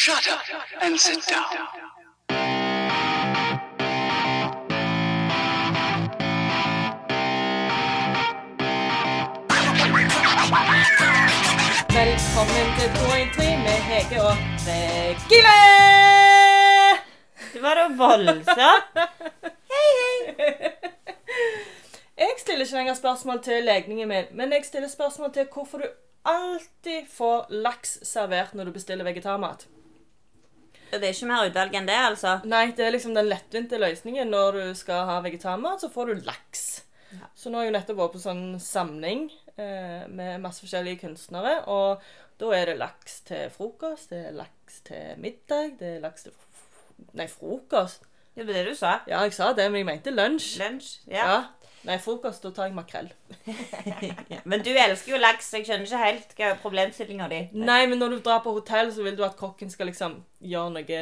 Shut up and sit down. Velkommen til 213 med Hege og Regine! Det var da voldsa. Hei, hei. Jeg stiller ikke lenger spørsmål til legningen min, men jeg stiller spørsmål til hvorfor du alltid får laks servert når du bestiller vegetarmat. Det er ikke mer utvalg enn det, altså. Nei, det er liksom den lettvinte løsningen. Når du skal ha vegetarmat, så får du laks. Så nå har jeg jo nettopp vært på sånn samling eh, med masse forskjellige kunstnere, og da er det laks til frokost, det er laks til middag, det er laks til Nei, frokost. Det var det du sa. Ja, jeg sa det, men jeg mente lunsj. Lunsj. Ja. Ja. Nei, frokost, da tar jeg makrell. Men du elsker jo laks. Jeg skjønner ikke helt hva problemstillinga di. Nei, men når du drar på hotell, så vil du at kokken skal liksom gjøre noe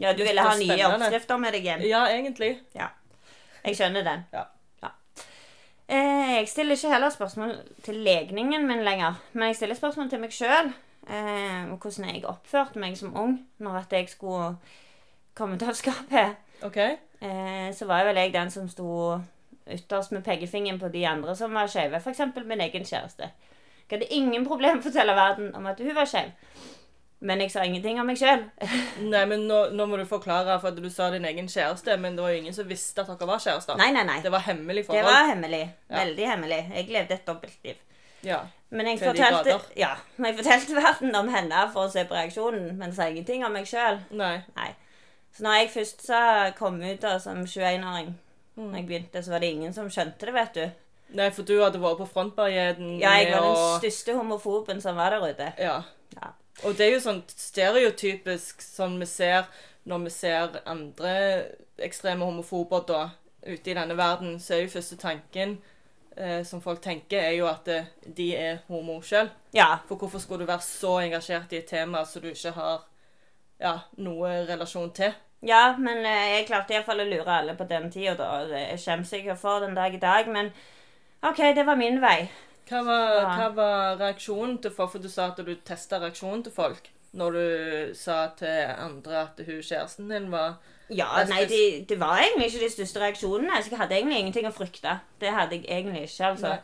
Ja, du ville ha nye oppskrifter med deg hjem. Ja, egentlig. Ja. Jeg skjønner den. Ja. Eh, jeg stiller ikke heller spørsmål til legningen min lenger, men jeg stiller spørsmål til meg sjøl. Eh, og hvordan jeg oppførte meg som ung når at jeg skulle komme til skapet. OK? Eh, så var vel jeg den som sto ytterst med pekefingeren på de andre som var skeive. F.eks. min egen kjæreste. Jeg hadde ingen problem med å fortelle verden om at hun var skeiv. Men jeg sa ingenting om meg sjøl. Nei, men nå, nå må du forklare, for du sa din egen kjæreste, men det var jo ingen som visste at dere var kjærester. Nei, nei, nei. Det var hemmelig forhold. Det var hemmelig. Ja. Veldig hemmelig. Jeg levde et dobbeltliv. Ja. Men jeg fortalte, ja, men jeg fortalte verden om henne for å se på reaksjonen, men sa ingenting om meg sjøl. Nei. Nei. Så når jeg først sa kom ut da som 21-åring, Mm. når jeg begynte, så var det ingen som skjønte det, vet du. Nei, for du hadde vært på frontbarrieren Ja, jeg var den største homofoben som var der ute. Ja. Ja. Og det er jo sånn stereotypisk sånn vi ser når vi ser andre ekstreme homofober da ute i denne verden, så er jo første tanken eh, som folk tenker, er jo at eh, de er homo sjøl. Ja. For hvorfor skulle du være så engasjert i et tema som du ikke har ja, noe relasjon til? Ja, men eh, jeg klarte iallfall å lure alle på den tida, da. og Det skjemmes jeg for den dag i dag, men OK, det var min vei. Hva var, Ja. hva var reaksjonen til folk? For du sa at du testa reaksjonen til folk når du sa til andre at hun kjæresten din var Ja, Jeg nei, det de var egentlig ikke de største reaksjonene. Så jeg hadde egentlig ingenting å frykte. Det hadde jeg egentlig ikke, altså.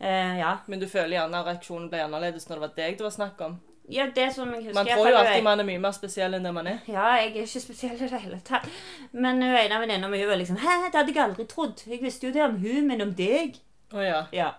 Eh, ja. Men du føler gjerne at reaksjonen ble annerledes når det var deg det var snakk om? Ja, det som jeg husker Man tror jo alltid man er mye mer spesiell enn det man er. Ja, jeg er ikke spesiell i det hele tatt. Men hun ene venninna mi var liksom Hæ, det hadde jeg aldri trodd. Jeg visste jo det om hun, men om deg. Å ja. Ja.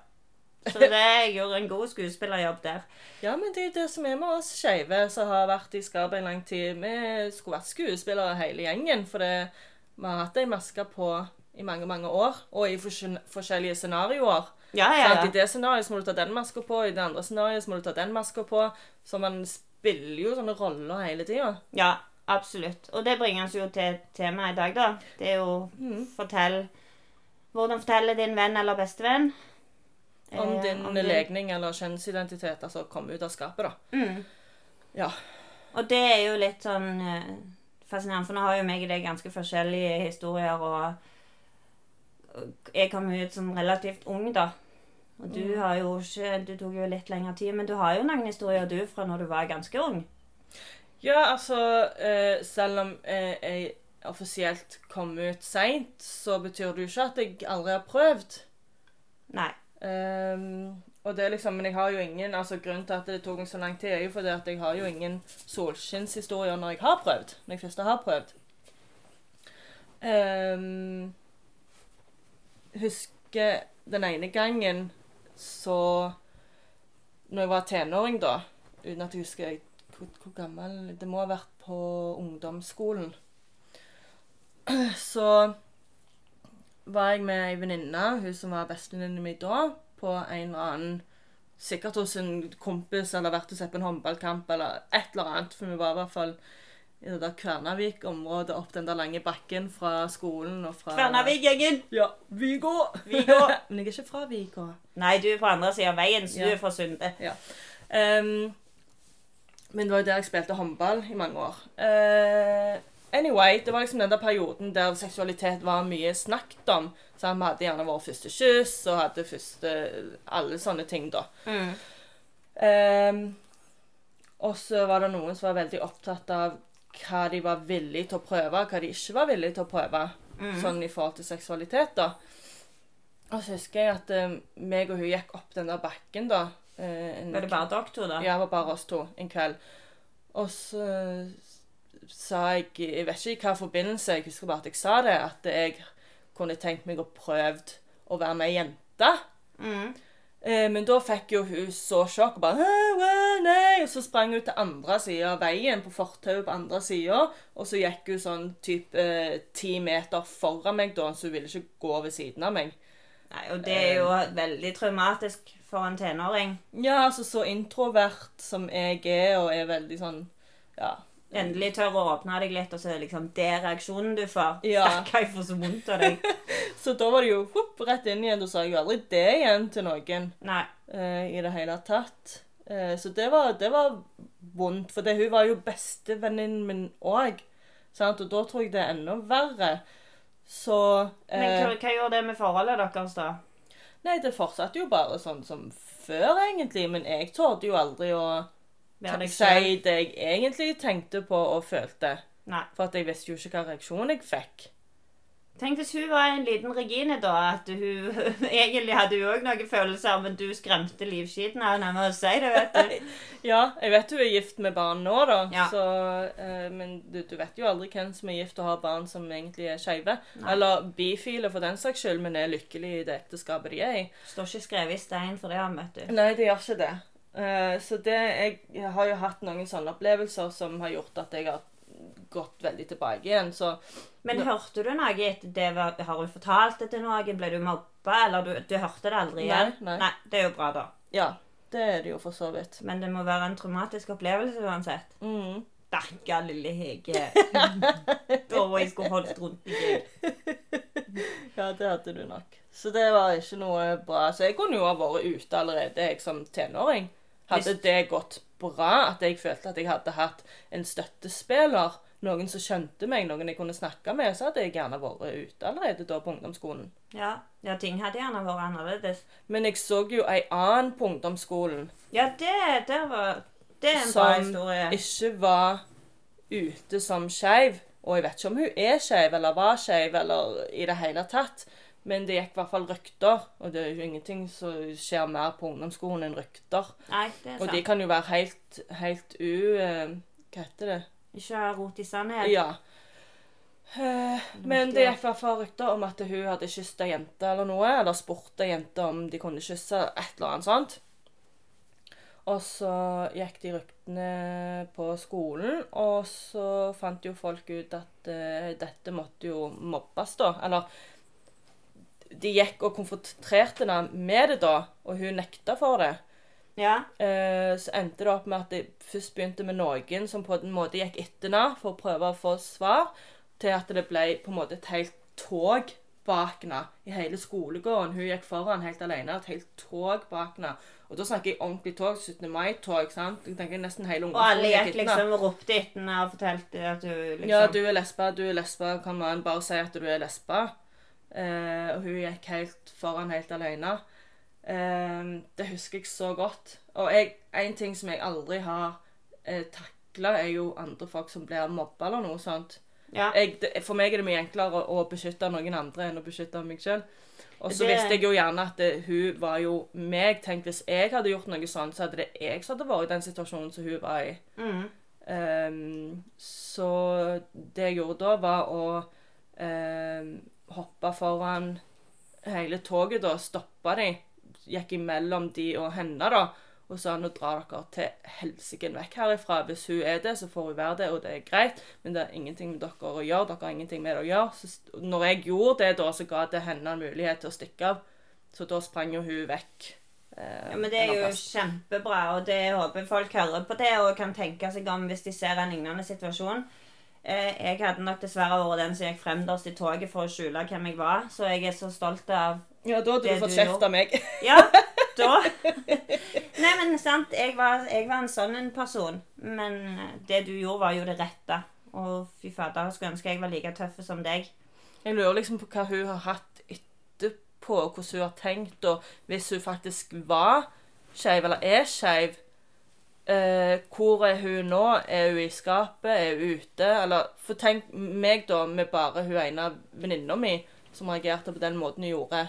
Så det jeg gjorde en god skuespillerjobb der. Ja, men det er det som er med oss skeive som har vært i skapet en lang tid. Vi skulle vært skuespillere hele gjengen, for det, vi har hatt ei maske på i mange, mange år. Og i forskjellige scenarioer. Ja, ja, Sant? I det scenarioet må du ta den maska på, i det andre scenarioet må du ta den maska på. Så man spiller jo sånne roller hele tida. Ja, absolutt. Og det bringer oss jo til temaet i dag, da. Det er jo Mm. fortell Hvordan fortelle din venn eller bestevenn Om eh, din legning eller kjønnsidentitet, altså komme ut av skapet, da. Mm. Ja. Og det er jo litt sånn eh, fascinerende, for nå har jo meg og deg ganske forskjellige historier, og jeg kom ut som relativt ung, da. Og du har jo ikke Du tok jo litt lengre tid, men du har jo noen historier, du, fra når du var ganske ung. Ja, altså eh, Selv om eh, jeg offisielt kom ut seint, så betyr det jo ikke at jeg aldri har prøvd. Nei. Um, og det er liksom, Men jeg har jo ingen altså Grunnen til at det tok meg så lang tid, er jo fordi at jeg har jo ingen solskinnshistorier når jeg har prøvd. Når jeg først har prøvd. Um, husker den ene gangen så Når jeg var tenåring, da Uten at jeg husker hvor, hvor gammel Det må ha vært på ungdomsskolen. Så var jeg med ei venninne, hun som var bestevenninnen min da, på en eller annen Sikkert hos en kompis eller vært og sett på en håndballkamp eller et eller annet. For vi var i hvert fall i det der Kvernavik-området opp den der lange bakken fra skolen og fra Kvernavik-gjengen! Ja, Vigå! Vigå. Men jeg er ikke fra Vigå. Nei, du er på andre sida av veien, så Ja. du er fra Sunde. Ehm, men det var jo der jeg spilte håndball i mange år. Uh, anyway, det var liksom den der perioden der seksualitet var mye snakket om. Så Vi hadde gjerne vår første kyss og hadde første Alle sånne ting, da. Mm. Um, Og så var det noen som var veldig opptatt av hva de var villige til å prøve, og hva de ikke var villige til å prøve. Sånn i forhold til seksualitet, da. Og så husker jeg at eh, meg og hun gikk opp den der bakken, da. eh, en Var det bare dere to, da? ja, det var bare oss to en kveld. Og så sa jeg Jeg vet ikke i hva forbindelse, jeg husker bare at jeg sa det, at jeg kunne tenkt meg å prøve å være med ei jente. Mm. Eh, men da fikk jo hun så sjokk og bare nei, Og så sprang hun til andre sida av veien, på fortauet på andre sida. Og så gikk hun sånn type eh, ti meter foran meg, da, så hun ville ikke gå ved siden av meg. Nei, og det er jo veldig traumatisk for en tenåring. Ja, altså så introvert som jeg er, og er veldig sånn Ja. Endelig tør å åpne deg litt, og så er det liksom det reaksjonen du får. Ja. Stakkar, jeg får så vondt av deg. Så da var det jo hopp, rett inn igjen. Da sa jo aldri det igjen til noen Nei. Uh, i det hele tatt. Uh, så det var, det var vondt, for det, hun var jo bestevenninnen min òg. Og da tror jeg det er enda verre. Så Men eh, hva, hva gjorde det med forholdet deres, da? Nei, det fortsatte jo bare sånn som før, egentlig. Men jeg torde jo aldri å si det jeg egentlig tenkte på og følte. Nei. For at jeg visste jo ikke hva reaksjon jeg fikk. Tenk hvis hun var en liten Regine, da. At hun egentlig hadde hun òg noen følelser, men du skremte livskiten av henne med å si det, vet du. Ja, jeg vet hun er gift med barn nå, da. Ja. Så, eh, men du, du vet jo aldri hvem som er gift og har barn som egentlig er skeive. Eller bifile for den saks skyld, men er lykkelige i det ekteskapet de er i. Står ikke skrevet i stein for det, vet du. Nei, det gjør ikke det. Eh, så det jeg, har jo hatt noen sånne opplevelser som har gjort at jeg har gått veldig tilbake igjen. Så Men hørte du noe etter det? var- Har hun fortalt det til noen? Ble du mobba? Eller du, du hørte det aldri igjen? Nei, nei. Det er jo bra, da. ja, det er det jo for så vidt. Men det må være en traumatisk opplevelse uansett. Mm. Dakka lille Hege. da var jeg skulle holdt rundt deg. Ja, det hadde du nok. Så det var ikke noe bra. Så jeg kunne jo ha vært ute allerede, jeg som tenåring. Hadde det gått bra, at jeg følte at jeg hadde hatt en støttespiller, noen som skjønte meg, noen jeg kunne snakke med, så hadde jeg gjerne vært ute allerede da på ungdomsskolen. Ja, ja, ting hadde gjerne vært annerledes. Men jeg så jo ei annen på ungdomsskolen Ja, det, det, var, det er en bra historie. som ikke var ute som skeiv. Og jeg vet ikke om hun er skeiv eller var skeiv eller i det hele tatt. Men det gikk i hvert fall rykter, og det er jo ingenting som skjer mer på ungdomsskolen enn rykter. Nei, det er Og de kan jo være helt, helt u... eh, Hva heter det? Ikke ha rot i sannhet. Ja. Eh, Men det gikk i hvert fall rykter om at hun hadde kysset ei jente eller noe, eller spurt ei jente om de kunne kysse, et eller annet sånt. Og så gikk de ryktene på skolen, og så fant jo folk ut at eh, dette måtte jo mobbes, da. Eller de gikk og konfronterte henne med det da, og hun nekta for det. Ja. Eh, så endte det opp med at det først begynte med noen som på en måte gikk etter henne for å prøve å få svar, til at det ble på en måte et helt tog bak henne i hele skolegården. Hun gikk foran helt alene, et helt tog bak henne. Og da snakker jeg ordentlig tog, 17. mai-tog. sant? Jeg tenker nesten hele Og alle gikk liksom og ropte etter henne og fortalte at du liksom Ja, du er lesbe, du er lesbe. Kan man bare si at du er lesba? Eh, og hun gikk helt foran, helt alene. Eh, det husker jeg så godt. Og jeg, en ting som jeg aldri har eh, takla, er jo andre folk som blir mobba eller noe sånt. Ja. Jeg, det, for meg er det mye enklere å, å beskytte noen andre enn å beskytte meg sjøl. Og så Det- visste jeg jo gjerne at det, hun var jo meg. Tenk hvis jeg hadde gjort noe sånt, så hadde det jeg som hadde vært i den situasjonen som hun var i. Mm. Um, så det jeg gjorde da, var å ehm, hoppe foran hele toget, da, Stoppa de, gikk imellom de og henne, da, og sa nå drar dere til helsike vekk herifra. Hvis hun er det, så får hun være det, og det er greit, men det er ingenting med dere å gjøre. Dere har ingenting med det å gjøre. Så når jeg gjorde det, da, så ga det henne en mulighet til å stikke av. Så da sprang jo hun vekk. eh, Ja, men det er jo kjempebra, og det håper folk hører på det og kan tenke seg om hvis de ser en lignende situasjon. Eh, Jeg hadde nok dessverre vært den som gikk fremderst i toget for å skjule hvem jeg var, så jeg er så stolt av Ja, da hadde du fått kjeft av meg. Ja, da Nei, men sant, jeg var, jeg var en sånn en person. Men det du gjorde, var jo det rette. Og fy fader, skulle ønske jeg var like tøff som deg. Jeg lurer liksom på hva hun har hatt etterpå, og hvordan hun har tenkt, og hvis hun faktisk var skeiv, eller er skeiv, eh, Hvor er hun nå? Er hun i skapet? Er hun ute? Eller For tenk meg, da, med bare hun ene venninna mi som reagerte på den måten hun gjorde,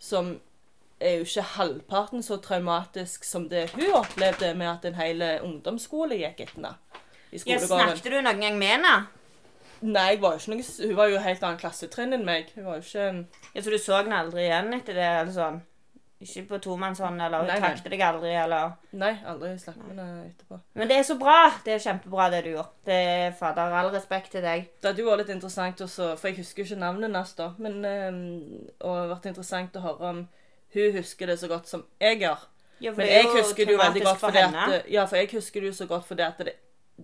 som er jo ikke halvparten så traumatisk som det hun opplevde med at en hel ungdomsskole gikk etter henne. Ja, snakket du noen gang med henne? Nei, var jo ikke noe, hun var jo helt annen klassetrinn enn meg. Hun var jo ikke en Ja, Så du så henne aldri igjen etter det? eller sånn? Ikke på tomannshånd, eller Nei, takte deg aldri, eller Nei, aldri slapp henne etterpå. Men det er så bra! Det er kjempebra, det du gjorde. Det er fader, all respekt til deg. Det hadde jo vært litt interessant også, for jeg husker jo ikke navnet hennes da, men øh, og det hadde vært interessant å høre om hun husker det så godt som jeg gjør. Ja, Men jeg husker det jo veldig godt for at, ja, for jeg husker det jo så godt fordi at det,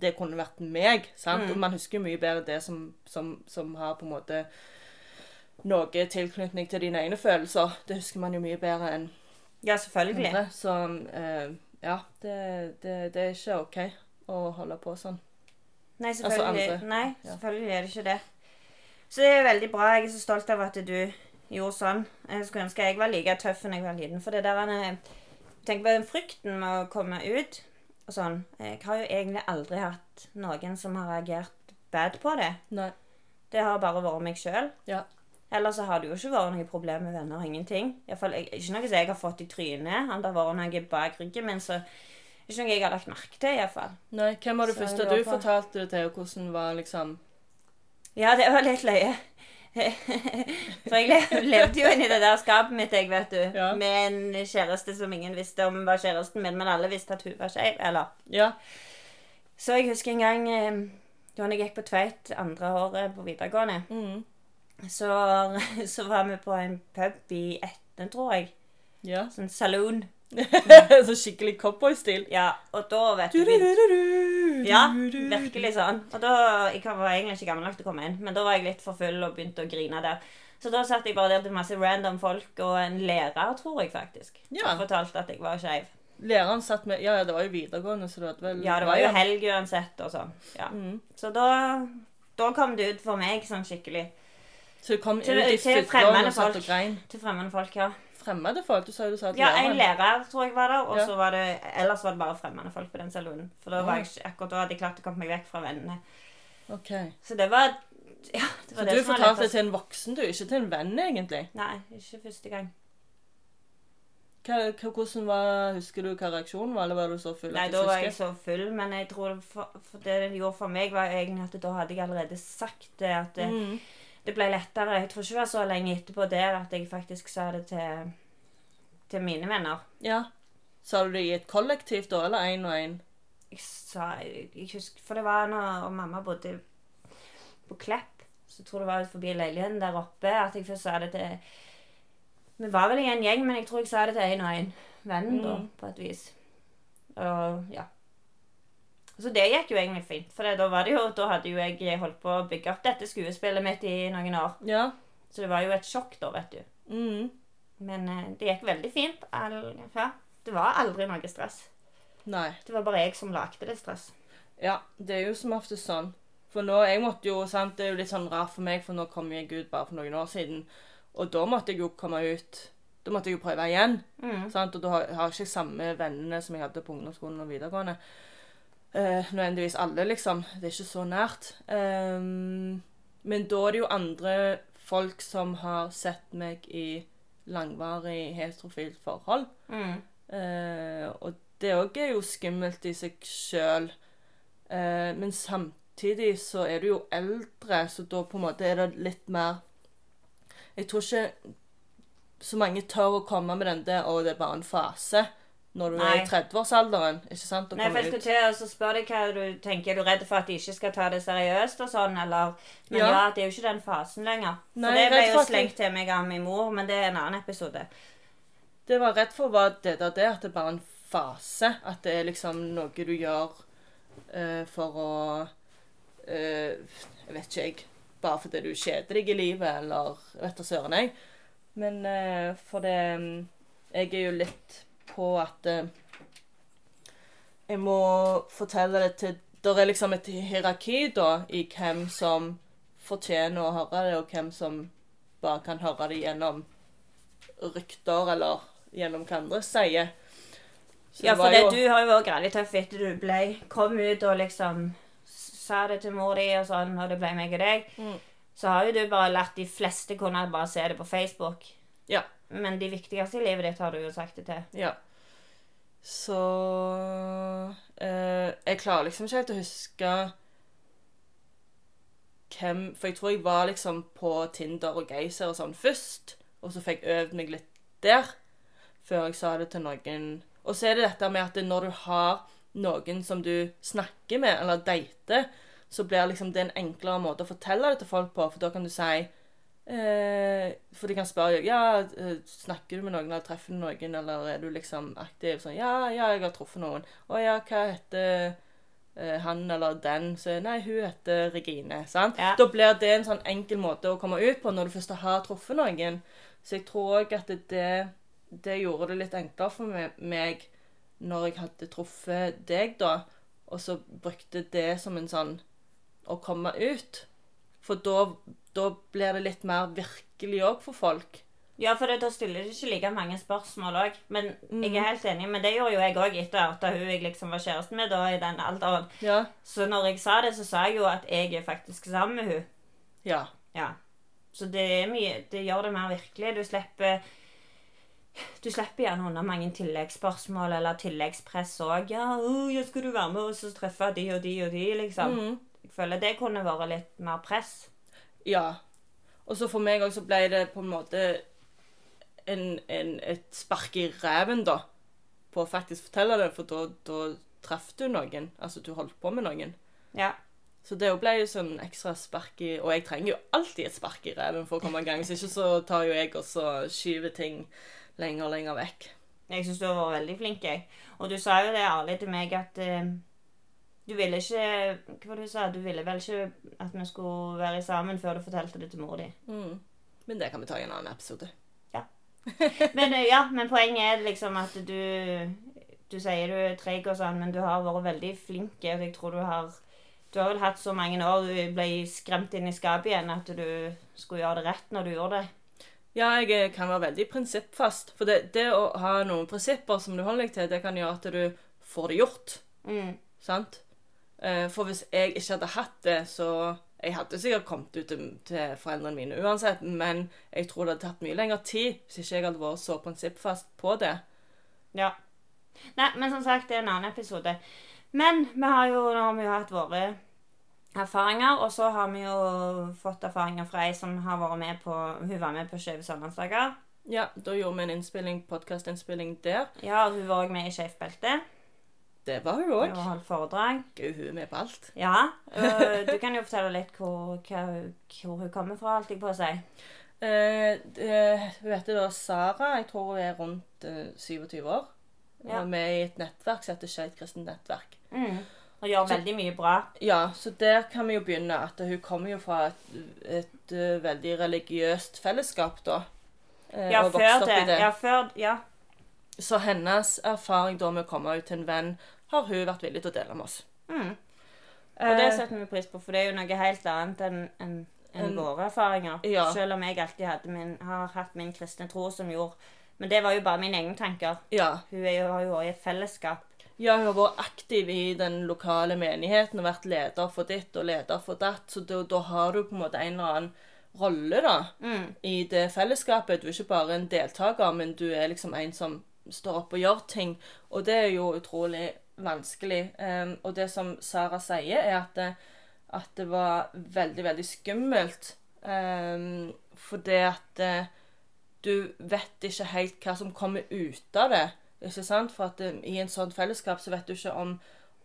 det kunne vært meg, sant? Mm. Og man husker jo mye bedre det som, som, som har på en måte noe tilknytning til dine egne følelser. Det husker man jo mye bedre enn Ja, selvfølgelig. andre. Så eh, ja, det, det, det er ikke OK å holde på sånn. Nei, Altså selvfølgelig. andre. Nei, Ja. selvfølgelig er det ikke det. Så det er veldig bra. Jeg er så stolt av at du gjorde sånn. Jeg skulle ønske jeg var like tøff når jeg var liten. For det der han, Tenk på den frykten med å komme ut og sånn. Jeg har jo egentlig aldri hatt noen som har reagert bad på det. Nei. Det har bare vært meg sjøl. Ja. Ellers så har det jo ikke vært noe problem med venner. Ingenting. I hvert fall, ikke noe som jeg har fått i trynet. Om det har vært noe bak ryggen min, så ikke noe jeg har lagt merke til, iallfall. Nei, hvem var det Så første du på- fortalte det til, og hvordan var liksom Ja, det var litt løye. For jeg levde jo inni det der skapet mitt, jeg, vet du. Ja. Med en kjæreste som ingen visste om var kjæresten min, men alle visste at hun var skeiv. Eller Ja. Så jeg husker en gang eh, da jeg gikk på Tveit andre året på videregående, Mm. Så, så var vi på en pub i Etne, tror jeg. ja. Sånn saloon. så skikkelig cowboystil. Ja, og da, vet du Du-du-du-du-du, Ja, virkelig sånn. Og da, Jeg var egentlig ikke gammel nok til å komme inn, men da var jeg litt for full og begynte å grine der. Så da satt jeg bare der til masse random folk og en lærer, tror jeg faktisk. Ja. Og fortalte at jeg var skeiv. Læreren satt med Ja, ja, det var jo videregående, så det hadde vel Ja, det var jo helg uansett og sånn. Ja. Mm. Så da, da kom det ut for meg sånn skikkelig. Så du kom Til- ut i fremmede og satt folk. og grein. Til fremmede folk, ja. Fremmede folk? Du sa jo du sa at Ja, en lærer tror jeg var der, og Ja. så var det Ellers var det bare fremmede folk på den saloonen. For da var jeg ikke, akkurat da hadde jeg klart å komme meg vekk fra vennene. OK. Så det var Ja, det var Så det du fortalte det til en voksen, du, ikke til en venn, egentlig? Nei, ikke første gang. Hva, hvordan var, Husker du hva reaksjonen var, eller var du så full Nei, da var jeg så full, men jeg tror for, for det det gjorde for meg, var egentlig at da hadde jeg allerede sagt det. At det, Mm. Det ble lettere. Jeg tror ikke det var så lenge etterpå der at jeg faktisk sa det til, til mine venner. Ja. Sa du det i et kollektiv, da, eller én og én? Jeg sa jeg, jeg husker, For det var når mamma bodde på Klepp, så jeg tror det var forbi leiligheten der oppe at jeg først sa det til Vi var vel i en gjeng, men jeg tror jeg sa det til én og én venn, da, Mm. på et vis. Og ja. Så det gikk jo egentlig fint. For da, var det jo, da hadde jo jeg holdt på å bygge opp dette skuespillet mitt i noen år. Ja. Så det var jo et sjokk da, vet du. Mm. Men eh, det gikk veldig fint. All, ja. Det var aldri noe stress. Nei. Det var bare jeg som lagde det stress. Ja, det er jo som ofte sånn. For nå, jeg måtte jo, sant, Det er jo litt sånn rart for meg, for nå kom jeg ut bare for noen år siden. Og da måtte jeg jo komme ut Da måtte jeg jo prøve igjen. Mm. sant? Og da har har jeg ikke samme vennene som jeg hadde på ungdomsskolen og videregående. Eh, nødvendigvis alle, liksom. Det er ikke så nært. Um, men da er det jo andre folk som har sett meg i langvarig heterofilt forhold. Mm. Eh, og det òg er jo skummelt i seg sjøl. Eh, men samtidig så er du jo eldre, så da på en måte er det litt mer Jeg tror ikke så mange tør å komme med den der 'Å, det er bare en fase', når du er i 30-årsalderen. Ikke sant? Nei, for jeg skulle til å så spørre deg hva du tenker. Er du redd for at de ikke skal ta det seriøst og sånn, eller Men Ja. ja, det er jo ikke den fasen lenger. For Nei, det ble jo slengt til meg av min mor, men det er en annen episode. Det var redd for, var det der det, at det er bare en fase. At det er liksom noe du gjør uh, for å uh, Jeg vet ikke, jeg. Bare fordi du kjeder deg i livet, eller vet da søren jeg. Men uh, for det mm, Jeg er jo litt på at eh, Jeg må fortelle det til Det er liksom et hierarki da i hvem som fortjener å høre det, og hvem som bare kan høre det gjennom rykter eller gjennom hva andre sier. Så Ja, for det, jo- du har jo vært veldig tøff etter du ble, kom ut og liksom sa det til mor di og sånn, og det ble meg og deg. Mm. Så har jo du bare lært de fleste kunne bare se det på Facebook. Ja. Men de viktigste i livet ditt har du jo sagt det til. Ja. Så eh, Jeg klarer liksom ikke helt å huske hvem For jeg tror jeg var liksom på Tinder og Geyser og sånn først, og så fikk jeg øvd meg litt der før jeg sa det til noen. Og så er det dette med at når du har noen som du snakker med, eller dater, så blir liksom det en enklere måte å fortelle det til folk på, for da kan du si for de kan spørre ja, eh, snakker du med noen, eller treffer du noen, eller er du liksom aktiv? Sånn, ja, ja, jeg har truffet noen. Å ja, hva heter eh, han eller den? Så nei, hun heter Regine. sant? Ja. Da blir det en sånn enkel måte å komme ut på når du først har truffet noen. Så jeg tror òg at det, det gjorde det litt enklere for meg når jeg hadde truffet deg, da, og så brukte det som en sånn å komme ut. For da, da blir det litt mer virkelig òg for folk. Ja, for det, da stiller du ikke like mange spørsmål òg. Men jeg Mm. er helt enig, men det gjorde jo jeg òg etter at hun jeg liksom var kjæresten med da i den alderen. Ja. Så når jeg sa det, så sa jeg jo at jeg er faktisk sammen med hun. Ja. Ja. Så det mye Det gjør det mer virkelig. Du slipper Du slipper gjerne unna mange tilleggsspørsmål eller tilleggspress òg. Ja, å, 'Skal du være med oss og treffe de og de og de?' liksom. Mm. Jeg føler det kunne vært litt mer press. Ja. Og så for meg òg så ble det på en måte en, en, et spark i ræven, da. På å faktisk fortelle det, for da, da traff du noen. Altså du holdt på med noen. Ja. Så det ble jo sånn ekstra spark i Og jeg trenger jo alltid et spark i ræven for å komme i gang. Hvis ikke så tar jo jeg også skyver ting lenger og lenger vekk. Jeg syns du har vært veldig flink, jeg. Og du sa jo det ærlig til meg at eh, du ville ikke Hva var det du sa? Du ville vel ikke at vi skulle være sammen før du fortalte det til mor di. Mm. Men det kan vi ta i en annen episode. Men eh, ja, men poenget er liksom at du Du sier du er treg og sånn, men du har vært veldig flink. Jeg tror du har Du har vel hatt så mange år du ble skremt inn i skapet igjen at du skulle gjøre det rett når du gjorde det. Ja, jeg eh, kan være veldig prinsippfast. For det, det å ha noen prinsipper som du holder deg til, det kan gjøre at du får det gjort. Mm. Sant? Eh, For hvis jeg ikke hadde hatt det, så Jeg hadde sikkert kommet ut til, foreldrene mine uansett, men jeg tror det hadde tatt mye lengre tid hvis ikke jeg hadde vært så prinsippfast på det. Ja. Nei, men som sagt, det er en annen episode. Men vi har jo, nå har vi jo hatt våre erfaringer, og så har vi jo fått erfaringer fra ei som har vært med på Hun var med på Skeive søndagsdager. Ja, da gjorde vi en innspilling, podkastinnspilling der. Ja, og hun var òg med i Skeivt belte. Det var hun Hun òg. har holdt foredrag. Gud, hun er med på alt. Ja. øh, du kan jo fortelle litt hvor, hun- hvor hun kommer fra, holdt jeg på å si. Uh, uh, hun heter da Sara. Jeg tror hun er rundt eh, 27 år. Ja. Og er med i et nettverk som heter Skeivt kristent nettverk. Mm. Og gjør veldig mye bra. Ja, så der kan vi jo begynne. At hun kommer jo fra et, et eh, veldig religiøst fellesskap, da. eh, Ja, og før det. det. Ja, før, ja. Så hennes erfaring da med å komme ut til en venn har hun vært villig til å dele med oss. Mm. Og det Eh, setter vi pris på, for det er jo noe helt annet enn en, En- våre erfaringer. Ja. Selv om jeg alltid min, har hatt min kristne tro som gjorde Men det var jo bare mine egne tanker. ja. Hun jo, har jo vært i et fellesskap. ja, hun har vært aktiv i den lokale menigheten og vært leder for ditt og leder for datt, så da, da har du på en måte en eller annen rolle da, Mm. i det fellesskapet. Du er ikke bare en deltaker, men du er liksom en som står opp og gjør ting. Og det er jo utrolig vanskelig. Um, og det som Sara sier, er at det, at det var veldig, veldig skummelt. Um, fordi at uh, du vet ikke helt hva som kommer ut av det. Ikke sant? For at eh, i en sånn fellesskap så vet du ikke om,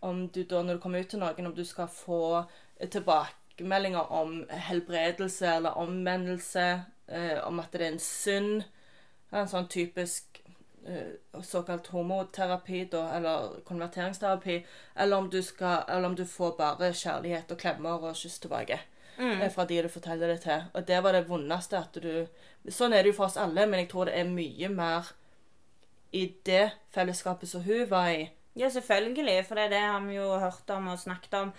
om du da, når du kommer ut til noen, om du skal få tilbakemeldinger om helbredelse eller omvendelse, uh, om at det er en synd. En sånn typisk såkalt homoterapi, da, eller konverteringsterapi. Eller om, du skal, eller om du får bare kjærlighet og klemmer og kyss tilbake Mm. eh, fra de du forteller det til. Og det var det vondeste at du Sånn er det jo for oss alle, men jeg tror det er mye mer i det fellesskapet som hun var i. Ja, selvfølgelig, for det, det har vi jo hørt om og snakket om.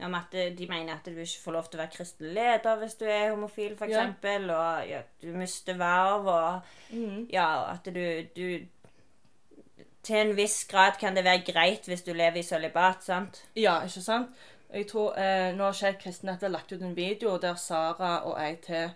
Om at eh, de mener at du ikke får lov til å være kristelig leder hvis du er homofil, f.eks. Ja. eksempel, Og ja, du mister verv, og Mm. ja, at du, du til en viss grad kan det være greit hvis du lever i sølibat, sant? Ja, ikke sant? Jeg tror, eh, Nå har ikke jeg Kristinett lagt ut en video der Sara og jeg til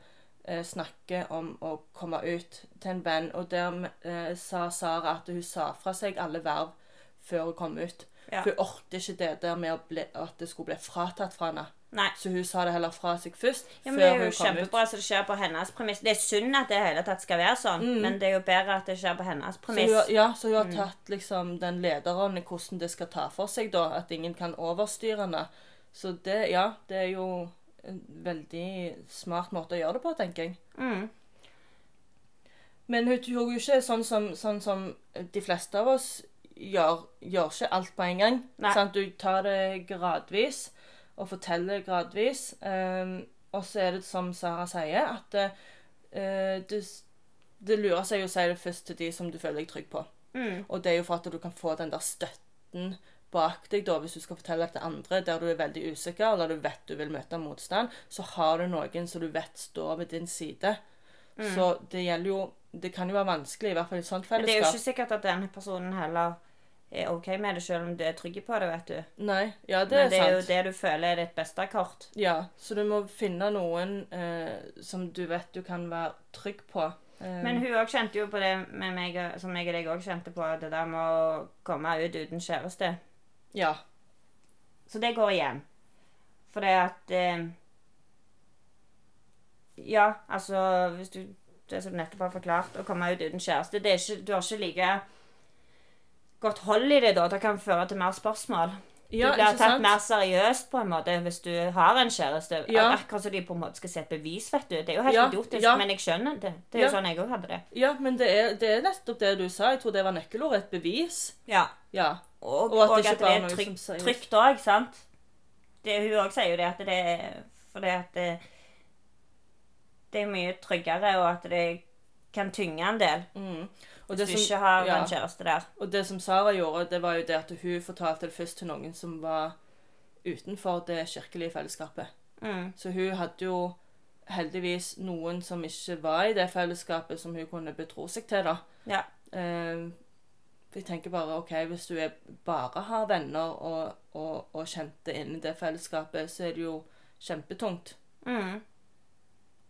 eh, snakker om å komme ut til en venn, og der eh, sa Sara at hun sa fra seg alle verv før hun kom ut. Ja. For hun orket ikke det der med bli, at det skulle bli fratatt fra henne. Nei. Så hun sa det heller fra seg først, Ja, men Det er jo kjempebra så det skjer på hennes premiss. Det er synd at det hele tatt skal være sånn, men det er jo bedre at det skjer på hennes Så premiss. hun, ja, så hun har tatt liksom den lederrollen i hvordan det skal ta for seg, da. At ingen kan overstyre henne. Så det, ja, det er jo en veldig smart måte å gjøre det på, tenker jeg. Mm. Men hun gjorde jo ikke sånn som, sånn som de fleste av oss gjør. Gjør ikke alt på en gang. Sant? Du tar det gradvis og forteller gradvis. Um, og så er det som Sara sier, at uh, det, det lurer seg å si det først til de som du føler deg trygg på. Mm. Og det er jo for at du kan få den der støtten bak deg da, hvis du skal fortelle det til andre der du er veldig usikker, eller du vet du vil møte motstand, så har du noen som du vet står ved din side. Så det gjelder jo Det kan jo være vanskelig, i hvert fall i et sånt Men det er jo ikke sikkert at den personen heller er OK med det, selv om du er trygg på det, vet du. Nei, ja, det Men er det er jo sant. det du føler er ditt beste kort. Ja, så du må finne noen eh, som du vet du kan være trygg på. Eh, Men hun òg kjente jo på det med meg, som jeg og deg òg kjente på, det der med å komme ut uten kjæreste. ja. Så det går igjen. For det at eh, Ja, altså Hvis du Det som du nettopp har forklart, å komme ut uten kjæreste det er ikke, Du har ikke like godt hold i det da. Det kan føre til mer spørsmål. ja du blir tatt mer seriøst på en måte hvis du har en kjæreste. Ja. Akkurat som de på en måte skal se et bevis, vet du. Det er jo helt Ja, idiotisk, ja. men jeg skjønner det. Det er jo sånn jeg òg hadde det. Ja, men det er, det er nettopp det du sa. Jeg tror det var nøkkelordet. Et bevis. Ja. Ja. Og, Og og at at, det ikke det er noe trygt, òg, sant? Det, hun òg sier jo det at det er Fordi at det, det er mye tryggere, og at det kan tynge en del Mm. Hvis det du som- ikke har ja. en kjæreste der. Og det som Sara gjorde, det var jo det at hun fortalte det først til noen som var utenfor det kirkelige fellesskapet. Mm. Så hun hadde jo heldigvis noen som ikke var i det fellesskapet, som hun kunne betro seg til, da. Ja. Eh, jeg tenker bare OK, hvis du bare har venner og, og, og kjente inn i det fellesskapet, så er det jo kjempetungt. Mm.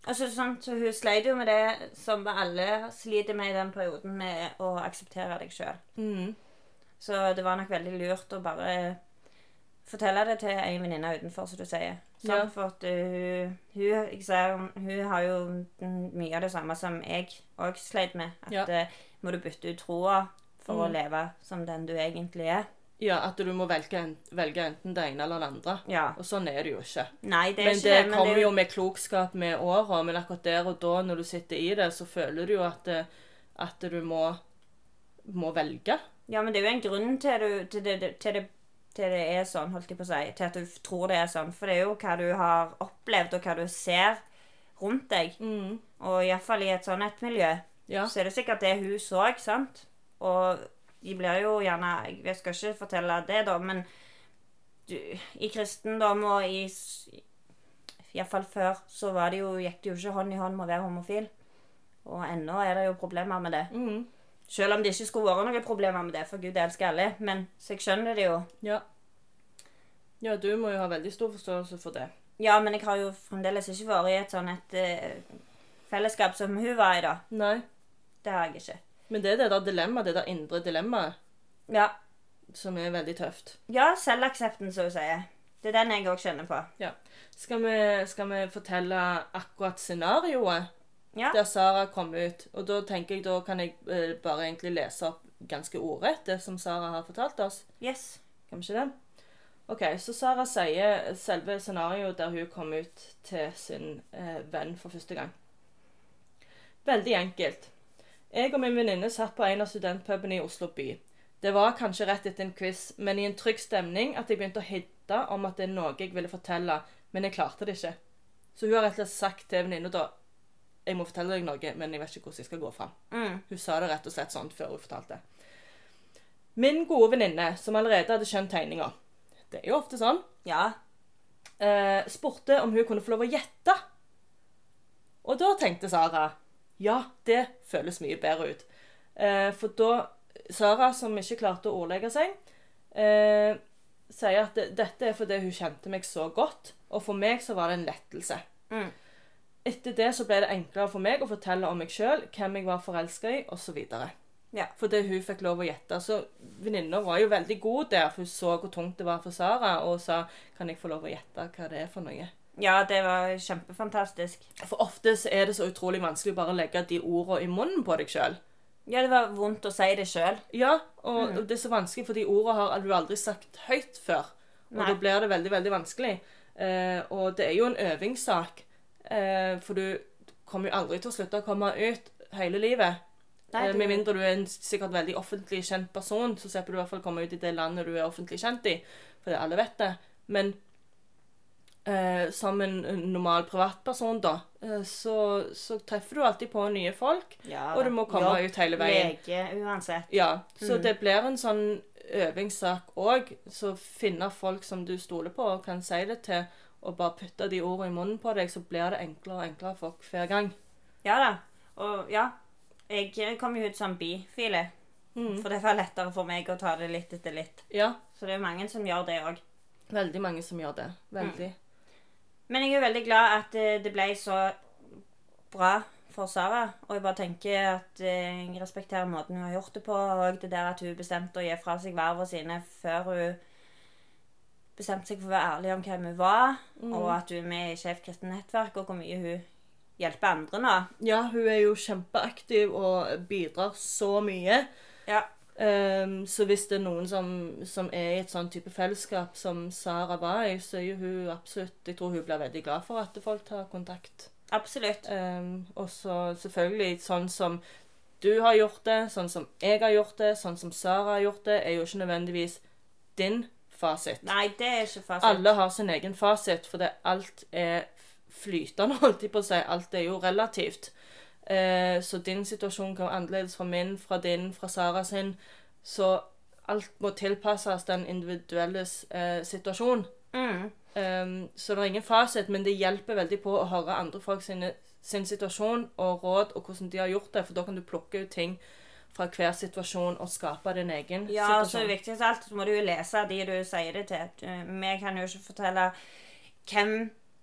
Og så, det sånn, så hun sleit jo med det som alle sliter med i den perioden, med å akseptere deg sjøl. Mm. Så det var nok veldig lurt å bare fortelle det til en venninne utenfor, som du sier. Sånn, Ja. For at uh, hun, ser, hun har jo mye av det samme som jeg òg sleit med. At Ja. uh, må du bytte ut troa for å Mm. leve som den du egentlig er. Ja, at du må velge, velge enten det ene eller det andre. Ja. Og sånn er det jo ikke. Nei, det Men ikke det. Men kommer det kommer jo med klokskap med åra, men akkurat der og da, når du sitter i det, så føler du jo at, det, at du må, må velge. Ja, men det er jo en grunn til, du, til, det, til, det, til det er sånn, holdt jeg på å si. Til at du tror det er sånn. For det er jo hva du har opplevd, og hva du ser rundt deg. Mm. Og iallfall i et sånn et miljø. Ja. Så er det sikkert det hun så, sant? Og de blir jo gjerne Jeg skal ikke fortelle det, da, men du, i kristendom og i Iallfall før så var det jo, gikk det jo ikke hånd i hånd med å være homofil. Og ennå er det jo problemer med det. Mm. Selv om det ikke skulle vært noen problemer med det, for Gud elsker alle. Men så jeg skjønner det jo. ja. Ja, du må jo ha veldig stor forståelse for det. Ja, men jeg har jo fremdeles ikke vært i et sånn et uh, fellesskap som hun var i, da. Nei. Det har jeg ikke. Men det er det der dilemmaet, det der indre dilemmaet, Ja, som er veldig tøft. ja selvaksepten, som hun sier. Det er den jeg òg kjenner på. Ja. Skal vi, skal vi fortelle akkurat scenarioet Ja. der Sara kom ut? Og da tenker jeg, da kan jeg eh, bare egentlig lese opp ganske ordrett det som Sara har fortalt oss. Yes. Kan vi ikke det? OK, så Sara sier selve scenarioet der hun kom ut til sin eh, venn for første gang. Veldig enkelt. Jeg og min venninne satt på en av studentpubene i Oslo by. Det var kanskje rett etter en quiz, men i en trygg stemning at jeg begynte å hitte om at det er noe jeg ville fortelle, men jeg klarte det ikke. Så hun har rett og slett sagt til venninna da Jeg må fortelle deg noe, men jeg vet ikke hvordan jeg skal gå fram. Mm. Hun sa det rett og slett sånn før hun fortalte. Min gode venninne, som allerede hadde skjønt tegninga, det er jo ofte sånn, Ja. eh, spurte om hun kunne få lov å gjette. Og da tenkte Sara ja, det føles mye bedre ut. Eh, for da Sara, som ikke klarte å ordlegge seg, eh, sier at det, dette er fordi hun kjente meg så godt, og for meg så var det en lettelse. Mm. Etter det så ble det enklere for meg å fortelle om meg sjøl, hvem jeg var forelska i, osv. Ja. Fordi hun fikk lov å gjette. Så venninna var jo veldig god der, for hun så hvor tungt det var for Sara, og sa kan jeg få lov å gjette hva det er for noe. Ja, det var kjempefantastisk. For ofte så er det så utrolig vanskelig å bare legge de ordene i munnen på deg sjøl. Ja, det var vondt å si det sjøl. Ja, og mm. det er så vanskelig, for de ordene har du aldri sagt høyt før. Og Nei. da blir det veldig, veldig vanskelig. Eh, og det er jo en øvingssak, eh, for du kommer jo aldri til å slutte å komme ut hele livet. Nei, Eh, du- Med mindre du er en sikkert veldig offentlig kjent person, så slipper du i hvert fall komme ut i det landet du er offentlig kjent i, fordi alle vet det. Men eh, som en normal privatperson, da, eh, så, så treffer du alltid på nye folk, Ja, og du må komme jobb, ut hele veien. Lege, uansett. Ja, så Mm. det blir en sånn øvingssak òg. Så finne folk som du stoler på og kan si det til, og bare putte de ordene i munnen på deg, så blir det enklere og enklere for hver gang. Ja da. Og ja, jeg kom jo ut som bifile. Mm. For det var lettere for meg å ta det litt etter litt. Ja, Så det er mange som gjør det òg. veldig mange som gjør det. Veldig. Men jeg er veldig glad at eh, det ble så bra for Sara. Og jeg bare tenker at eh, jeg respekterer måten hun har gjort det på, og det der at hun bestemte å gi fra seg vervene sine før hun bestemte seg for å være ærlig om hvem hun var, og at hun er med i Skeivt kristent nettverk, og hvor mye hun hjelper andre nå. Ja, hun er jo kjempeaktiv og bidrar så mye. Ja. Ehm, så hvis det er noen som, som er i et sånn type fellesskap som Sara var i, så er jo hun absolutt Jeg tror hun blir veldig glad for at folk tar kontakt. Absolutt. Um, og så selvfølgelig sånn som du har gjort det, sånn som jeg har gjort det, sånn som Sara har gjort det, er jo ikke nødvendigvis din fasit. Nei, det er ikke fasit. Alle har sin egen fasit, for det alt er flytende, holdt jeg på å si. Alt er jo relativt. Eh, så din situasjon kan være annerledes fra min, fra din, fra Sara sin. Så alt må tilpasses den individuelles eh, situasjon. Mm. Um, så det er ingen fasit, men det hjelper veldig på å høre andre folk sine, sin situasjon og råd, og hvordan de har gjort det, for da kan du plukke ut ting fra hver situasjon og skape din egen Ja, og så situasjon. viktigst av alt, så må du jo lese de du sier det til. Vi kan jo ikke fortelle hvem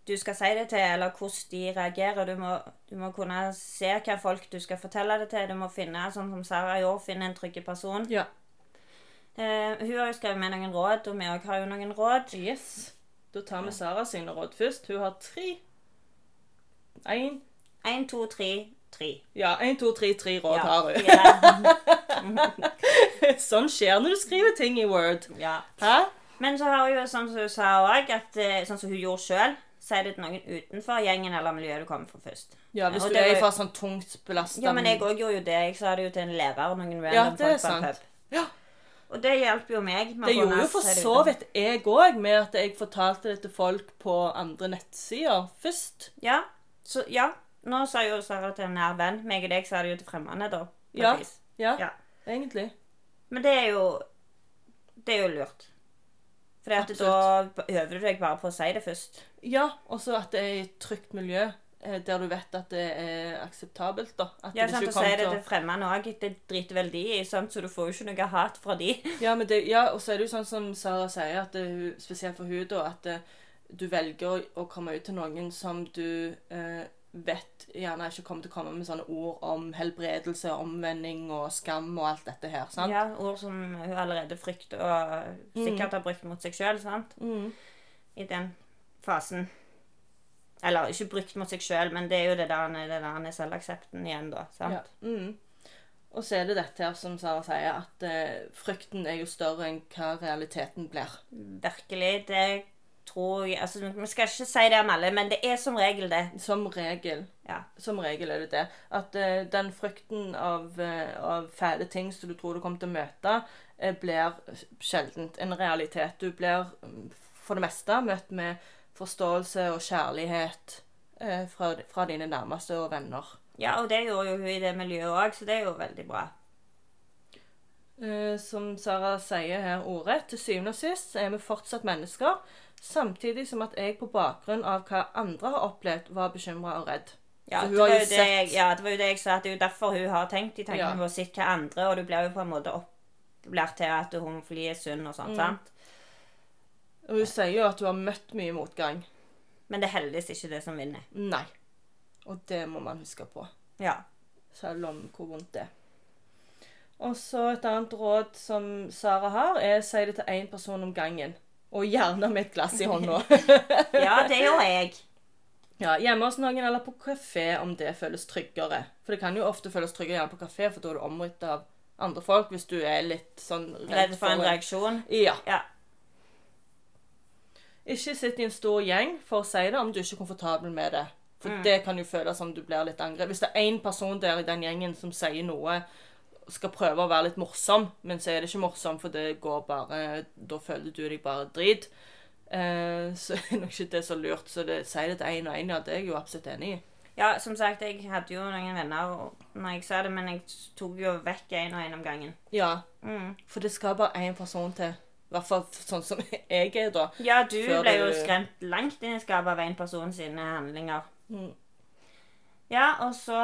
du skal si det til, eller hvordan de reagerer. Du må, du må kunne se hva folk du skal fortelle det til. Du må finne, sånn som Sara gjorde, finne en trygg person. Ja. Eh, hun har jo skrevet med noen råd, og vi òg har jo noen råd. Yes. Da tar vi Sara sine råd først. Hun har tre Én Én, to, tre, tre. Ja, én, to, tre, tre råd Ja, har hun. sånn skjer når du skriver ting i Word. ja. Hæ? Men så har hun jo, sånn som hun sa òg, eh, sånn som hun gjorde sjøl, si det til noen utenfor gjengen eller miljøet du kommer fra først. Ja, hvis Og du det er fra sånn tungt belasta Ja, men jeg òg gjorde jo det. Jeg sa det jo til en lærer og noen random Ja, det er folk på en pub. Ja. Og det hjelper jo meg. Det gjorde jo for så vidt jeg òg, med at jeg fortalte det til folk på andre nettsider først. Ja. Så ja. Nå sa jo Sara til en nær venn. Meg og deg sa det jo til fremmede, da. Ja. Ja, Ja. egentlig. Men det er jo Det er jo lurt. For da øver du deg bare på å si det først. Ja, og så at det er i et trygt miljø eh, der du vet at det er akseptabelt, da. At Ja, sant, ikke Å si kommer det til fremmede òg. Det driter vel de i, så du får jo ikke noe hat fra de. Ja, men det, ja, og så er det jo sånn som Sara sier, at det, er spesielt for hun da, at det, du velger å, å komme ut til noen som du eh, vet gjerne ikke kommer til å komme med sånne ord om helbredelse, omvending og skam og alt dette her, sant? Ja, Ord som hun allerede frykter og sikkert har brukt mot seg sjøl. Mm. I den fasen. Eller ikke brukt mot seg sjøl, men det er jo det der, det der selvaksepten igjen, da. sant? Ja. Mm. Og så er det dette her som Sara sier, at eh, frykten er jo større enn hva realiteten blir. Virkelig. Det tror jeg Altså, Vi skal ikke si det om alle, men det er som regel det. Som regel. Ja. Som regel er det det. At uh, den frykten av, uh, av fæle ting som du tror du kommer til å møte, uh, blir sjeldent en realitet. Du blir mm, for det meste møtt med forståelse og kjærlighet fra, fra dine nærmeste og venner. Ja, og det gjorde jo hun i det miljøet òg, så det er jo veldig bra. Som Sara sier her ordet, til syvende og sist er vi fortsatt mennesker, samtidig som at jeg på bakgrunn av hva andre har opplevd, var bekymra og redd. Ja, det var jo det jeg, ja, det var jo det jeg sa, at det er jo derfor hun har tenkt de tankene Ja. på å sitte hva andre, og du blir jo på en måte opplært til at homofili er sunn og sånt. sant? Og hun sier jo at hun har møtt mye motgang. Men det er heldigvis ikke det som vinner. Nei. Og det må man huske på. Ja. Selv om hvor vondt det er. Og så et annet råd som Sara har, er å si det til én person om gangen. Og gjerne med et glass i hånda. ja, det gjør jeg. ja, hjemme hos noen eller på kafé om det føles tryggere. For det kan jo ofte føles tryggere gjerne på kafé, for da er du omgitt av andre folk hvis du er litt sånn Redd for en reaksjon. Ja. Ja. Ikke sitt i en stor gjeng for å si det om du ikke er komfortabel med det. For Mm. det kan jo føles som du blir litt angrepet. Hvis det er én person der i den gjengen som sier noe, skal prøve å være litt morsom, men så er det ikke morsom, for det går bare Da føler du deg bare drit. Eh, så er nok ikke det så lurt. Så det, si det til én og én, ja. Det er jeg jo absolutt enig i. Ja, som sagt, jeg hadde jo noen venner når jeg sa det, men jeg tok jo vekk en og en om gangen. Ja, Mm. for det skal bare én person til. I hvert fall sånn som jeg er, da. Ja, du Før ble jo skremt langt inn i skapet av en person sine handlinger. Mm. Ja, og så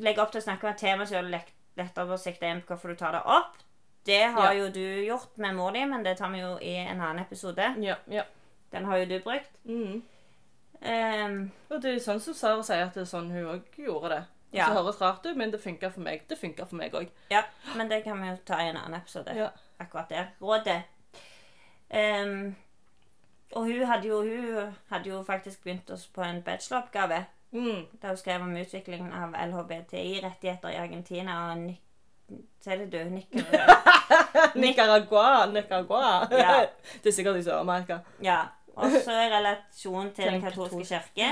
legge opp til å snakke om et tema som gjør det lettere å sikte inn på hvorfor du tar det opp. Det har Ja. jo du gjort med mor di, men det tar vi jo i en annen episode. Ja, ja. Den har jo du brukt. Mm. Um, Og det er sånn som Sara sier, at det er sånn hun òg gjorde det. Ja. Det høres rart ut, men det funka for meg. Det funka for meg òg. ja, men det kan vi jo ta i en annen episode. Ja. Akkurat det. Rådet. Um, og hun hadde, jo, hun hadde jo faktisk begynt oss på en bacheloroppgave. Mm. Der hun skrev om utviklingen av LHBTI-rettigheter i Argentina og det, du. Nicaragua. Nicaragua. Nicaragua. Ja. det er sikkert i Sør-Amerika. Ja. Og så relasjon til den katolske kirke.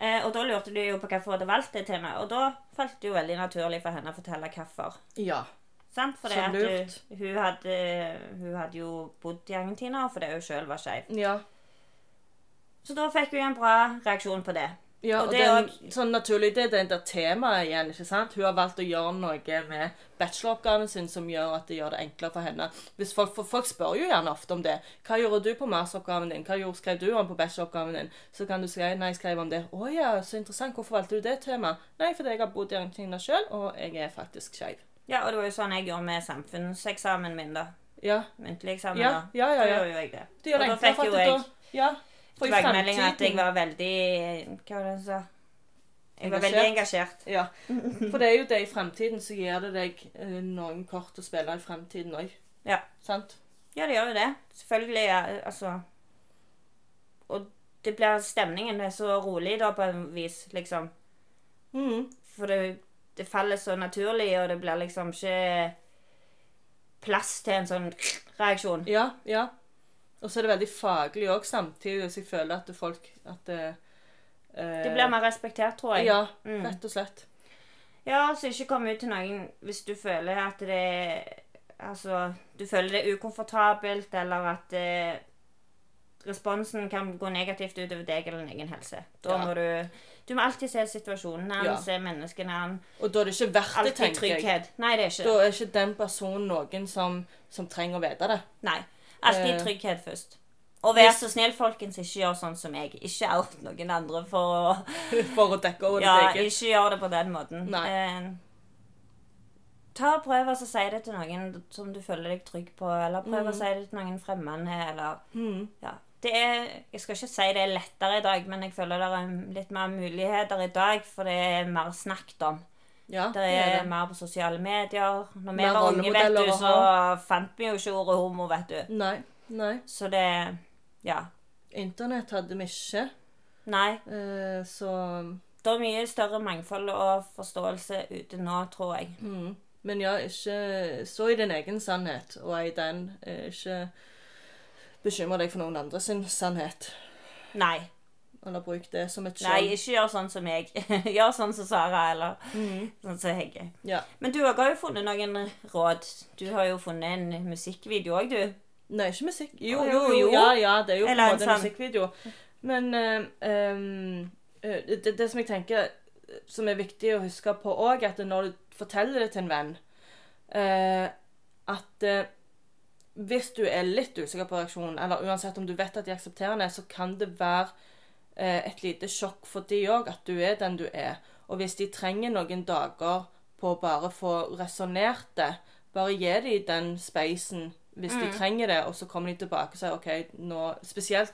Eh, og da lurte du jo på hvorfor hun hadde valgt det temaet. Og da falt det jo veldig naturlig for henne å fortelle hvorfor. Ja. Sant? For Så lurt. hun, hun, hadde, hun hadde jo bodd i Argentina, og fordi hun sjøl var skeiv. Ja. Så da fikk hun en bra reaksjon på det. Ja Og og det det er sånn naturlig, det er det der temaet igjen. ikke sant? Hun har valgt å gjøre noe med bacheloroppgaven sin som gjør at det gjør det enklere for henne. Hvis folk, for folk spør jo gjerne ofte om det. Hva gjorde du på masteroppgaven din? Hva gjorde, skrev du om på bacheloroppgaven din? Så kan du si nei, jeg skrev om det. Å ja, så interessant. Hvorfor valgte du det temaet? Nei, fordi jeg har bodd i Argentina sjøl, og jeg er faktisk skeiv. Ja, og det var jo sånn jeg gjorde med samfunnseksamen min, da. Ja. Muntlig eksamen, Ja, da. ja, ja, Da ja. gjorde jo jeg det. Det og da fikk jo jeg da Ja. Tilbakemelding at jeg var veldig Hva var det jeg sa? Jeg var veldig Engasjert. Ja. For det er jo det i fremtiden, så gir det deg eh, noen kort å spille i fremtiden òg. Ja. Sant? Ja, det gjør jo det. Selvfølgelig. Ja, altså Og det blir stemningen er så rolig da, på en vis, liksom. Mm. For det, det faller så naturlig, og det blir liksom ikke plass til en sånn reaksjon. Ja, ja. Og så er det veldig faglig òg samtidig, så jeg føler at folk at det, eh, Det blir mer respektert, tror jeg. Ja, Mm. rett og slett. Ja, altså ikke komme ut til noen hvis du føler at det Altså, du føler det er ukomfortabelt, eller at eh, responsen kan gå negativt utover deg eller din egen helse. Da Ja. må du Du må alltid se situasjonen hans Ja. se menneskene hans Og da er det ikke verdt det, tenker jeg. Nei, det er ikke Da er ikke den personen noen som, som trenger å vite det. Nei. Alltid Eh, trygghet først. Og vær så snill, folkens, ikke gjør sånn som jeg. Ikke out noen andre for å For å dekke over Ja, ditt eget. ikke gjør det på den måten. Nei. Eh, ta og Prøv å si det til noen som du føler deg trygg på, eller prøv å si det til noen fremmede, eller Mm. Ja. Det er Jeg skal ikke si det er lettere i dag, men jeg føler det er litt mer muligheter i dag, for det er mer snakket om. Ja, Det er det. mer på sosiale medier. Når vi var unge, vet du, så fant vi jo ikke ordet homo, vet du. Nei. Nei. Så det Ja. Internett hadde vi ikke, Nei. eh, så Det er mye større mangfold og forståelse ute nå, tror jeg. Mm. Men ja, ikke stå i din egen sannhet, og i den eh, ikke bekymre deg for noen andre sin sannhet. Nei. Eller bruk det som et Nei, ikke gjør sånn som jeg. gjør sånn som Sara, eller sånn som Hegge. Ja. Men du òg har jo funnet noen råd. Du har jo funnet en musikkvideo òg, du. Nei, ikke musikk. Jo, jo, jo. Ja, ja, det er jo på Eller en en måte en musikkvideo. Men eh, det, det som jeg tenker eh, som er viktig å huske på òg, at når du forteller det til en venn uh, At uh, hvis du er litt usikker på reaksjonen, eller uansett om du vet at de aksepterer det, så kan det være et lite sjokk for de òg, at du er den du er. Og hvis de trenger noen dager på å bare få resonnert det. Bare gi dem den spacen hvis de trenger det, og så kommer de tilbake og sier OK, nå Spesielt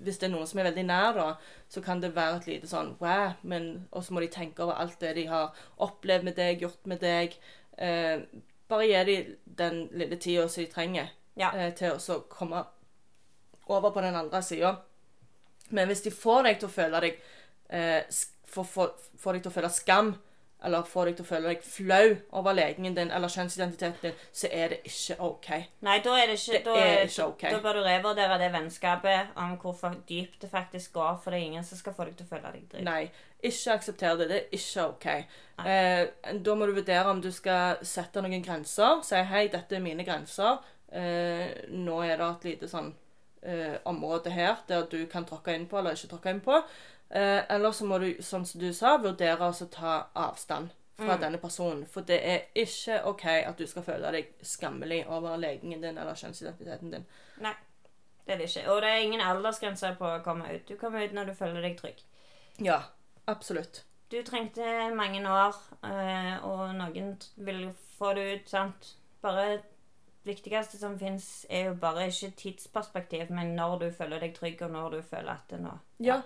hvis det er noen som er veldig nær, da, så kan det være et lite sånn wow, men Og så må de tenke over alt det de har opplevd med deg, gjort med deg. Eh, bare gi dem den lille tida som de trenger Ja. eh, til å så komme over på den andre sida. Men hvis de får deg til å føle deg eh, får, får, får deg til å føle skam, eller får deg til å føle deg flau over legningen din eller kjønnsidentiteten din, så er det ikke OK. Nei, da er det ikke Det da, er ikke ok. Da bør du revurdere det vennskapet om hvor dypt det faktisk går, for det er ingen som skal få deg til å føle deg dritt. Nei, ikke aksepter det. Det er ikke OK. Eh, da må du vurdere om du skal sette noen grenser. Si hei, dette er mine grenser. Eh, nå er det et lite sånn eh, området her der du kan tråkke inn på eller ikke tråkke inn på. Eh, eller så må du, sånn som du sa, vurdere å ta avstand fra denne personen. For det er ikke OK at du skal føle deg skammelig over legningen din eller kjønnsidentiteten din. Nei, det er det ikke. Og det er ingen aldersgrense på å komme ut. Du kommer ut når du føler deg trygg. Ja, absolutt. Du trengte mange år, eh, og noen vil få det ut, sant. Bare viktigste som fins, er jo bare ikke tidsperspektiv, men når du føler deg trygg, og når du føler at det nå Ja,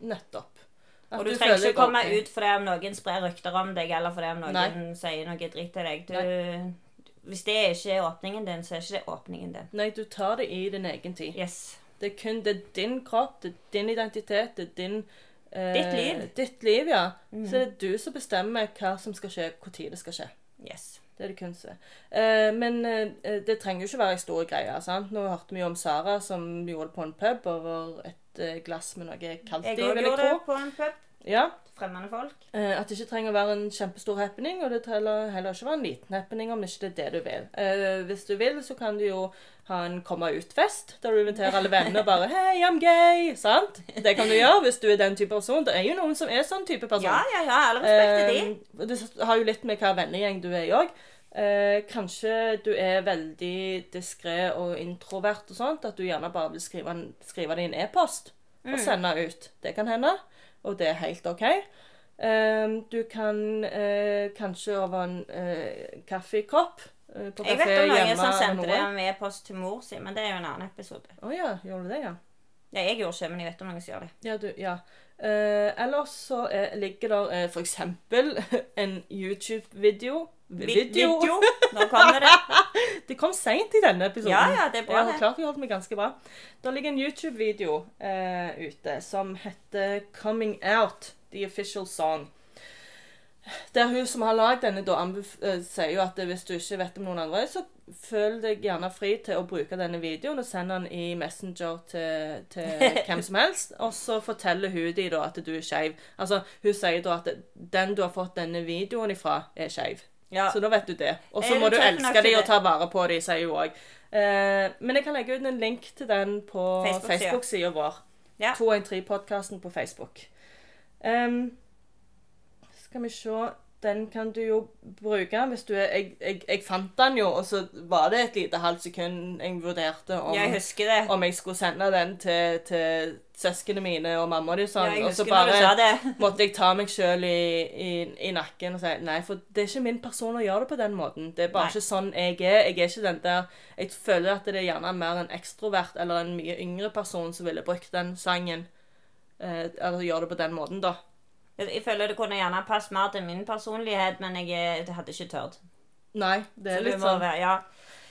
nettopp. At Og du, du trenger ikke komme ok. ut fordi om noen sprer rykter om deg, eller fordi om noen Nei. sier noe dritt til deg. Du, hvis det ikke er åpningen din, så er ikke det åpningen din. Nei, du tar det i din egen tid. Yes. Det er kun det er din kropp, det er din identitet, det er din eh, Ditt liv. Ditt liv, ja. Så det er du som bestemmer hva som skal skje, tid det skal skje. Yes. Det er det kun som er. Eh, men eh, det trenger jo ikke være en stor greie. sant? Nå hørte vi jo om Sara som gjorde det på en pub over et eh, glass med noe kaldt i, Jeg òg gjorde det på en pub. Ja, Fremmede folk. Eh, at det ikke trenger å være en kjempestor happening, og det trenger heller ikke være en liten happening om ikke det er det du vil. Eh, hvis du vil, så kan du jo ha en komme ut-fest, der du inviterer alle venner og bare Hei, I'm gay! Sant? Det kan du gjøre hvis du er den type person. Det er jo noen som er sånn type person. Ja, ja, ja. Alle respekt til de. Eh, det har jo litt med hva vennegjeng du er i òg. Eh, kanskje du er veldig diskré og introvert og sånt, at du gjerne bare vil skrive, en, skrive det i en e-post Mm. og sende ut. Det kan hende, og det er helt OK. Eh, du kan eh, kanskje over en eh, kaffekopp kafé hjemme. Jeg vet om noen som sendte det med e-post til mor si, men det er jo en annen episode. Å ja, gjorde du det, ja? Ja, jeg gjorde ikke, men jeg vet om noen som gjør det. Ja, du, ja. Eh, ellers så eh, ligger der eh, eksempel en YouTube-video. Video. Video! Nå kommer det. Det kom seint i denne episoden. Ja, ja, det er bra, Jeg har klart vi holdt meg ganske bra. Der ligger en YouTube-video eh, ute som heter 'Coming Out', the official song. Der hun som har lagd denne, da eh, sier jo at hvis du ikke vet om noen andre, så føl deg gjerne fri til å bruke denne videoen og send den i Messenger til, til hvem som helst. Og så forteller hun dem da at du er skeiv. Altså, hun sier da at den du har fått denne videoen ifra, er skeiv. Ja. Så da vet du det. Og så må du elske dem og ta vare på dem, sier hun òg. Eh, men jeg kan legge ut en link til den på Facebook-sida. Facebook-sida vår. Ja. 213-podkasten på Facebook. Em, skal vi se Den kan du jo bruke hvis du er jeg, jeg, jeg fant den jo, og så var det et lite halvt sekund jeg vurderte om, Jeg om jeg skulle sende den til, til søsknene mine og mamma og de sånn. Ja, og så det. måtte jeg ta meg sjøl i, i, i nakken og si nei, for det er ikke min person å gjøre det på den måten. Det er bare Nei. ikke sånn jeg er. Jeg er ikke den der Jeg føler at det er gjerne mer en ekstrovert eller en mye yngre person som ville brukt den sangen. Eh, eller gjøre det på den måten, da. Jeg føler det kunne gjerne passet mer til min personlighet, men jeg jeg hadde ikke tørt. Nei, det er så litt sånn. være, ja.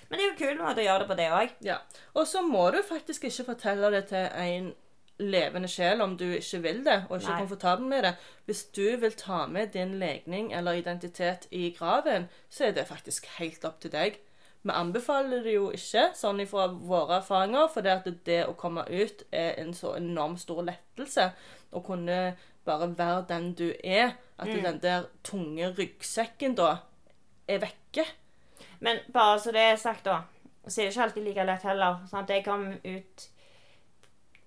Men det er jo kul måte å gjøre det på det òg. Ja. Og så må du faktisk ikke fortelle det til en levende sjel om du ikke vil det, og ikke Nei. er komfortabel med det. Hvis du vil ta med din legning eller identitet i graven, så er det faktisk helt opp til deg. Vi anbefaler det jo ikke, sånn ifra våre erfaringer, for det at det å komme ut er en så enormt stor lettelse. Å kunne bare være den du er. At den der tunge ryggsekken da er vekke. Men bare så det er sagt, da, så er det ikke alltid like lett heller. Sånn at jeg kom ut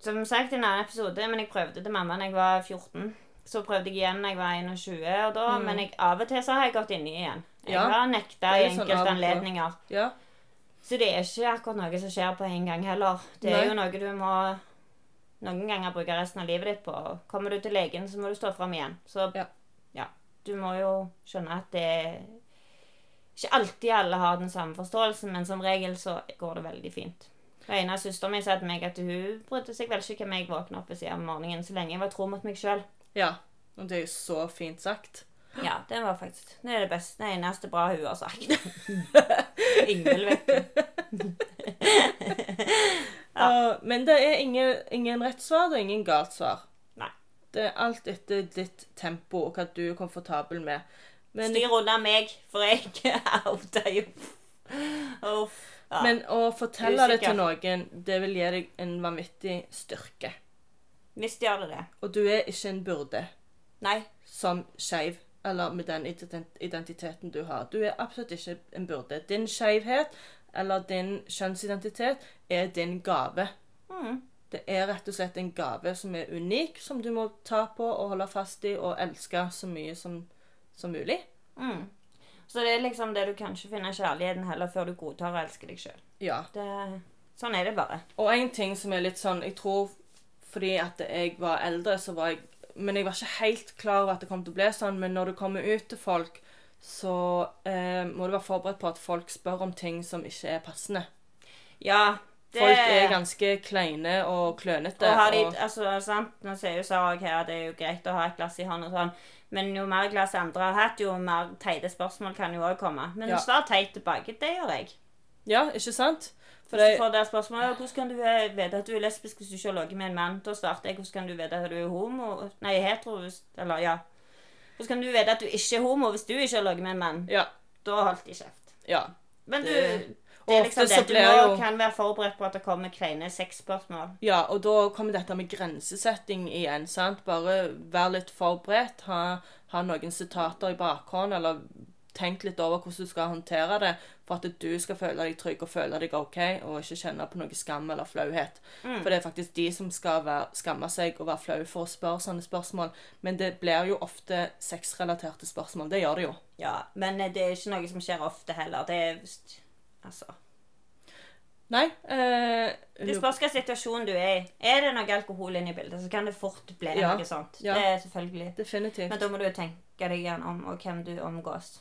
Som sagt i en annen episode, men jeg prøvde til mamma da jeg var 14. Så prøvde jeg igjen da jeg var 21, og da, men jeg, av og til så har jeg gått inni igjen. Jeg Ja. har nekta er i enkelte sånn enkelte på. anledninger. Ja. Så det er ikke akkurat noe som skjer på en gang heller. Det er Nei. jo noe du må noen ganger bruke resten av livet ditt på. Kommer du til legen, så må du stå fram igjen. Så Ja. ja. du må jo skjønne at det ikke alltid alle har den samme forståelsen, men som regel så går det veldig fint. Og En av søsteren min sa til meg at hun brydde seg vel ikke hvem jeg våkna opp ved siden av morgenen, så lenge jeg var tro mot meg sjøl. Ja. Og det er jo så fint sagt. Ja, det var faktisk Det er det beste, det eneste bra hun har sagt. Ingvild, vet du. Uh, men det er ingen, ingen rett svar, det er ingen galt svar. Nei. Det er alt etter ditt tempo og hva du er komfortabel med. Men, Styr unna meg, for jeg outa jo Uff. Ja. men å fortelle det til noen, det vil gi deg en vanvittig styrke. Visst gjør det det. Og du er ikke en burde Nei. som skeiv, eller med den identiteten du har. Du er absolutt ikke en burde. Din skeivhet eller din kjønnsidentitet er din gave. Mm. Det er rett og slett en gave som er unik, som du må ta på og holde fast i og elske så mye som, som mulig. Mm. Så det er liksom det du kanskje finner kjærligheten heller før du godtar å elske deg sjøl. Ja. Sånn er det bare. Og en ting som er litt sånn Jeg tror fordi at jeg var eldre, så var jeg Men jeg var ikke helt klar over at det kom til å bli sånn. Men når du kommer ut til folk, så eh, må du være forberedt på at folk spør om ting som ikke er passende. Ja, det Folk er ganske kleine og klønete. Og har de, og- altså, sant? Nå sier jo Sara her at det er jo greit å ha et glass i hånda og sånn, men jo mer glass andre har hatt, jo mer teite spørsmål kan jo òg komme. Men Ja. svar teit tilbake. Det gjør jeg. Ja, ikke sant? For det, får det spørsmålet hvordan kan du eh, vite at du er lesbisk hvis du ikke har ligget med en mann, da starter jeg hvordan kan du vite at du er homo Nei, hetero Eller ja. Hvordan kan du vite at du ikke er homo hvis du ikke har ligget med en mann? ja. Da holdt de kjeft. ja. Men du Det- det er liksom det. Du må, jo- kan være forberedt på at det kommer kleine sexspørsmål. Ja, og da kommer dette med grensesetting igjen. sant? Bare vær litt forberedt. Ha, ha noen sitater i bakhånd, eller tenk litt over hvordan du skal håndtere det, for at du skal føle deg trygg og føle deg OK, og ikke kjenne på noe skam eller flauhet. For det er faktisk de som skal være, skamme seg og være flaue for å spørre sånne spørsmål. Men det blir jo ofte sexrelaterte spørsmål. Det gjør det jo. Ja, men eh, det er ikke noe som skjer ofte heller. Det er Altså Nei eh, Det spørs hvilken situasjon du er i. Er det noe alkohol inne i bildet, så kan det fort bli Ja, noe sånt. ja. Det er selvfølgelig. Definitivt. Men da må du tenke deg igjen om og hvem du omgås.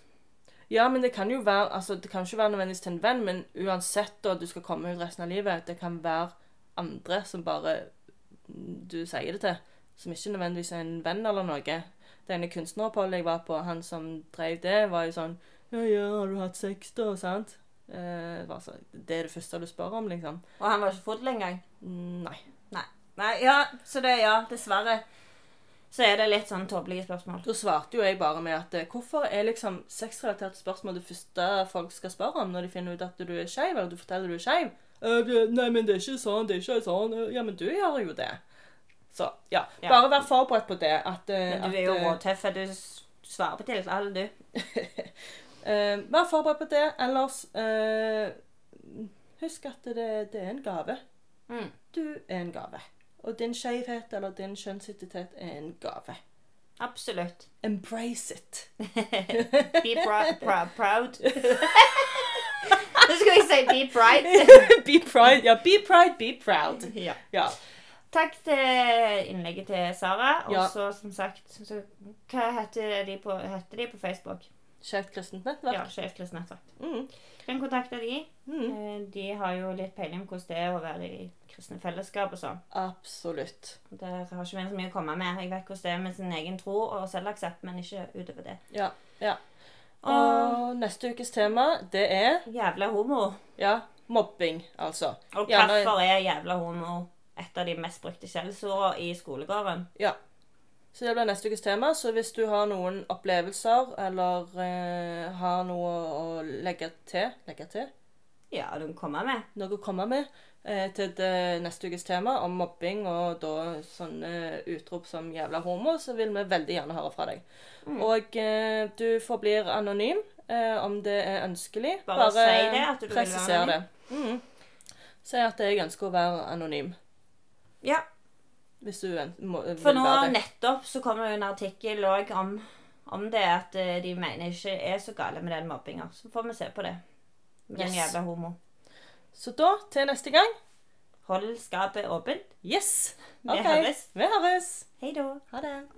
Ja, men det kan jo være altså Det kan ikke være nødvendigvis til en venn, men uansett da du skal komme ut resten av livet, det kan være andre som bare du sier det til, som ikke nødvendigvis er en venn eller noe. Det ene kunstneroppholdet jeg var på, han som drev det, var jo sånn Ja, ja, har du hatt sex, da? Sant? Eh, altså, det er det første du spør om, liksom. Og han var ikke full engang. Nei. Nei. Nei, ja, så det, ja, dessverre. Så er det litt sånn tåpelige spørsmål. Da svarte jo jeg bare med at eh, hvorfor er liksom sexrelaterte spørsmål det første folk skal spørre om når de finner ut at du er skeiv, eller du forteller du er skeiv? «Øh, nei, men det er ikke sånn, det er ikke sånn. «Øh, Ja, men du gjør jo det. Så ja, Ja. bare vær forberedt på det. At, eh, Men du er jo eh, råtøff. Du svarer på til alle, du. eh, Vær forberedt på det. Ellers uh, Husk at det, det er en gave. Mm. Du er en gave. Og din skeivhet eller din kjønnsidentitet er en gave. Absolutt. Embrace it. Be prou- prou- proud. Nå skal jeg si be pride. be pride. Ja, be pride, be proud. ja. Ja. Takk til innlegget til Sara. Og Ja. så, som sagt så, Hva heter de på, heter de på Facebook? Skeivt kristent Ja, nettverk. Skeivt kristent nettverk. Mm. Kan kontakte de. Mm. Eh, De har jo litt peiling på hvordan det er å være i kristne fellesskap og sånn. Absolutt. Der har ikke vi så mye å komme med. Jeg vet hvordan det er med sin egen tro og selvaksept, men ikke utover det. Ja. ja. Og Og neste ukes tema, det er jævla homo. ja, mobbing, altså. Og hvorfor er jævla homo et av de mest brukte skjellsordene i skolegården? Ja. Så det blir neste ukes tema. Så hvis du har noen opplevelser eller eh, har noe å legge til Legge til? Ja, noen kommer komme med. Noe å komme med eh, til det neste ukes tema om mobbing og da sånne utrop som 'jævla homo', så vil vi veldig gjerne høre fra deg. Og eh, du forblir anonym eh, om det er ønskelig. Bare si det, at du vil være anonym. det. Mm. Si at jeg ønsker å være anonym. Ja, Hvis du må, For nå nettopp så kommer det jo en artikkel òg om, om det at eh, de mener ikke er så gale med den mobbinga. Så får vi se på det. Med den Yes. jævla homo. Så da, til neste gang Hold skapet åpent. Yes! Vi Ok, høres. Vi høres. Hei da. Ha det.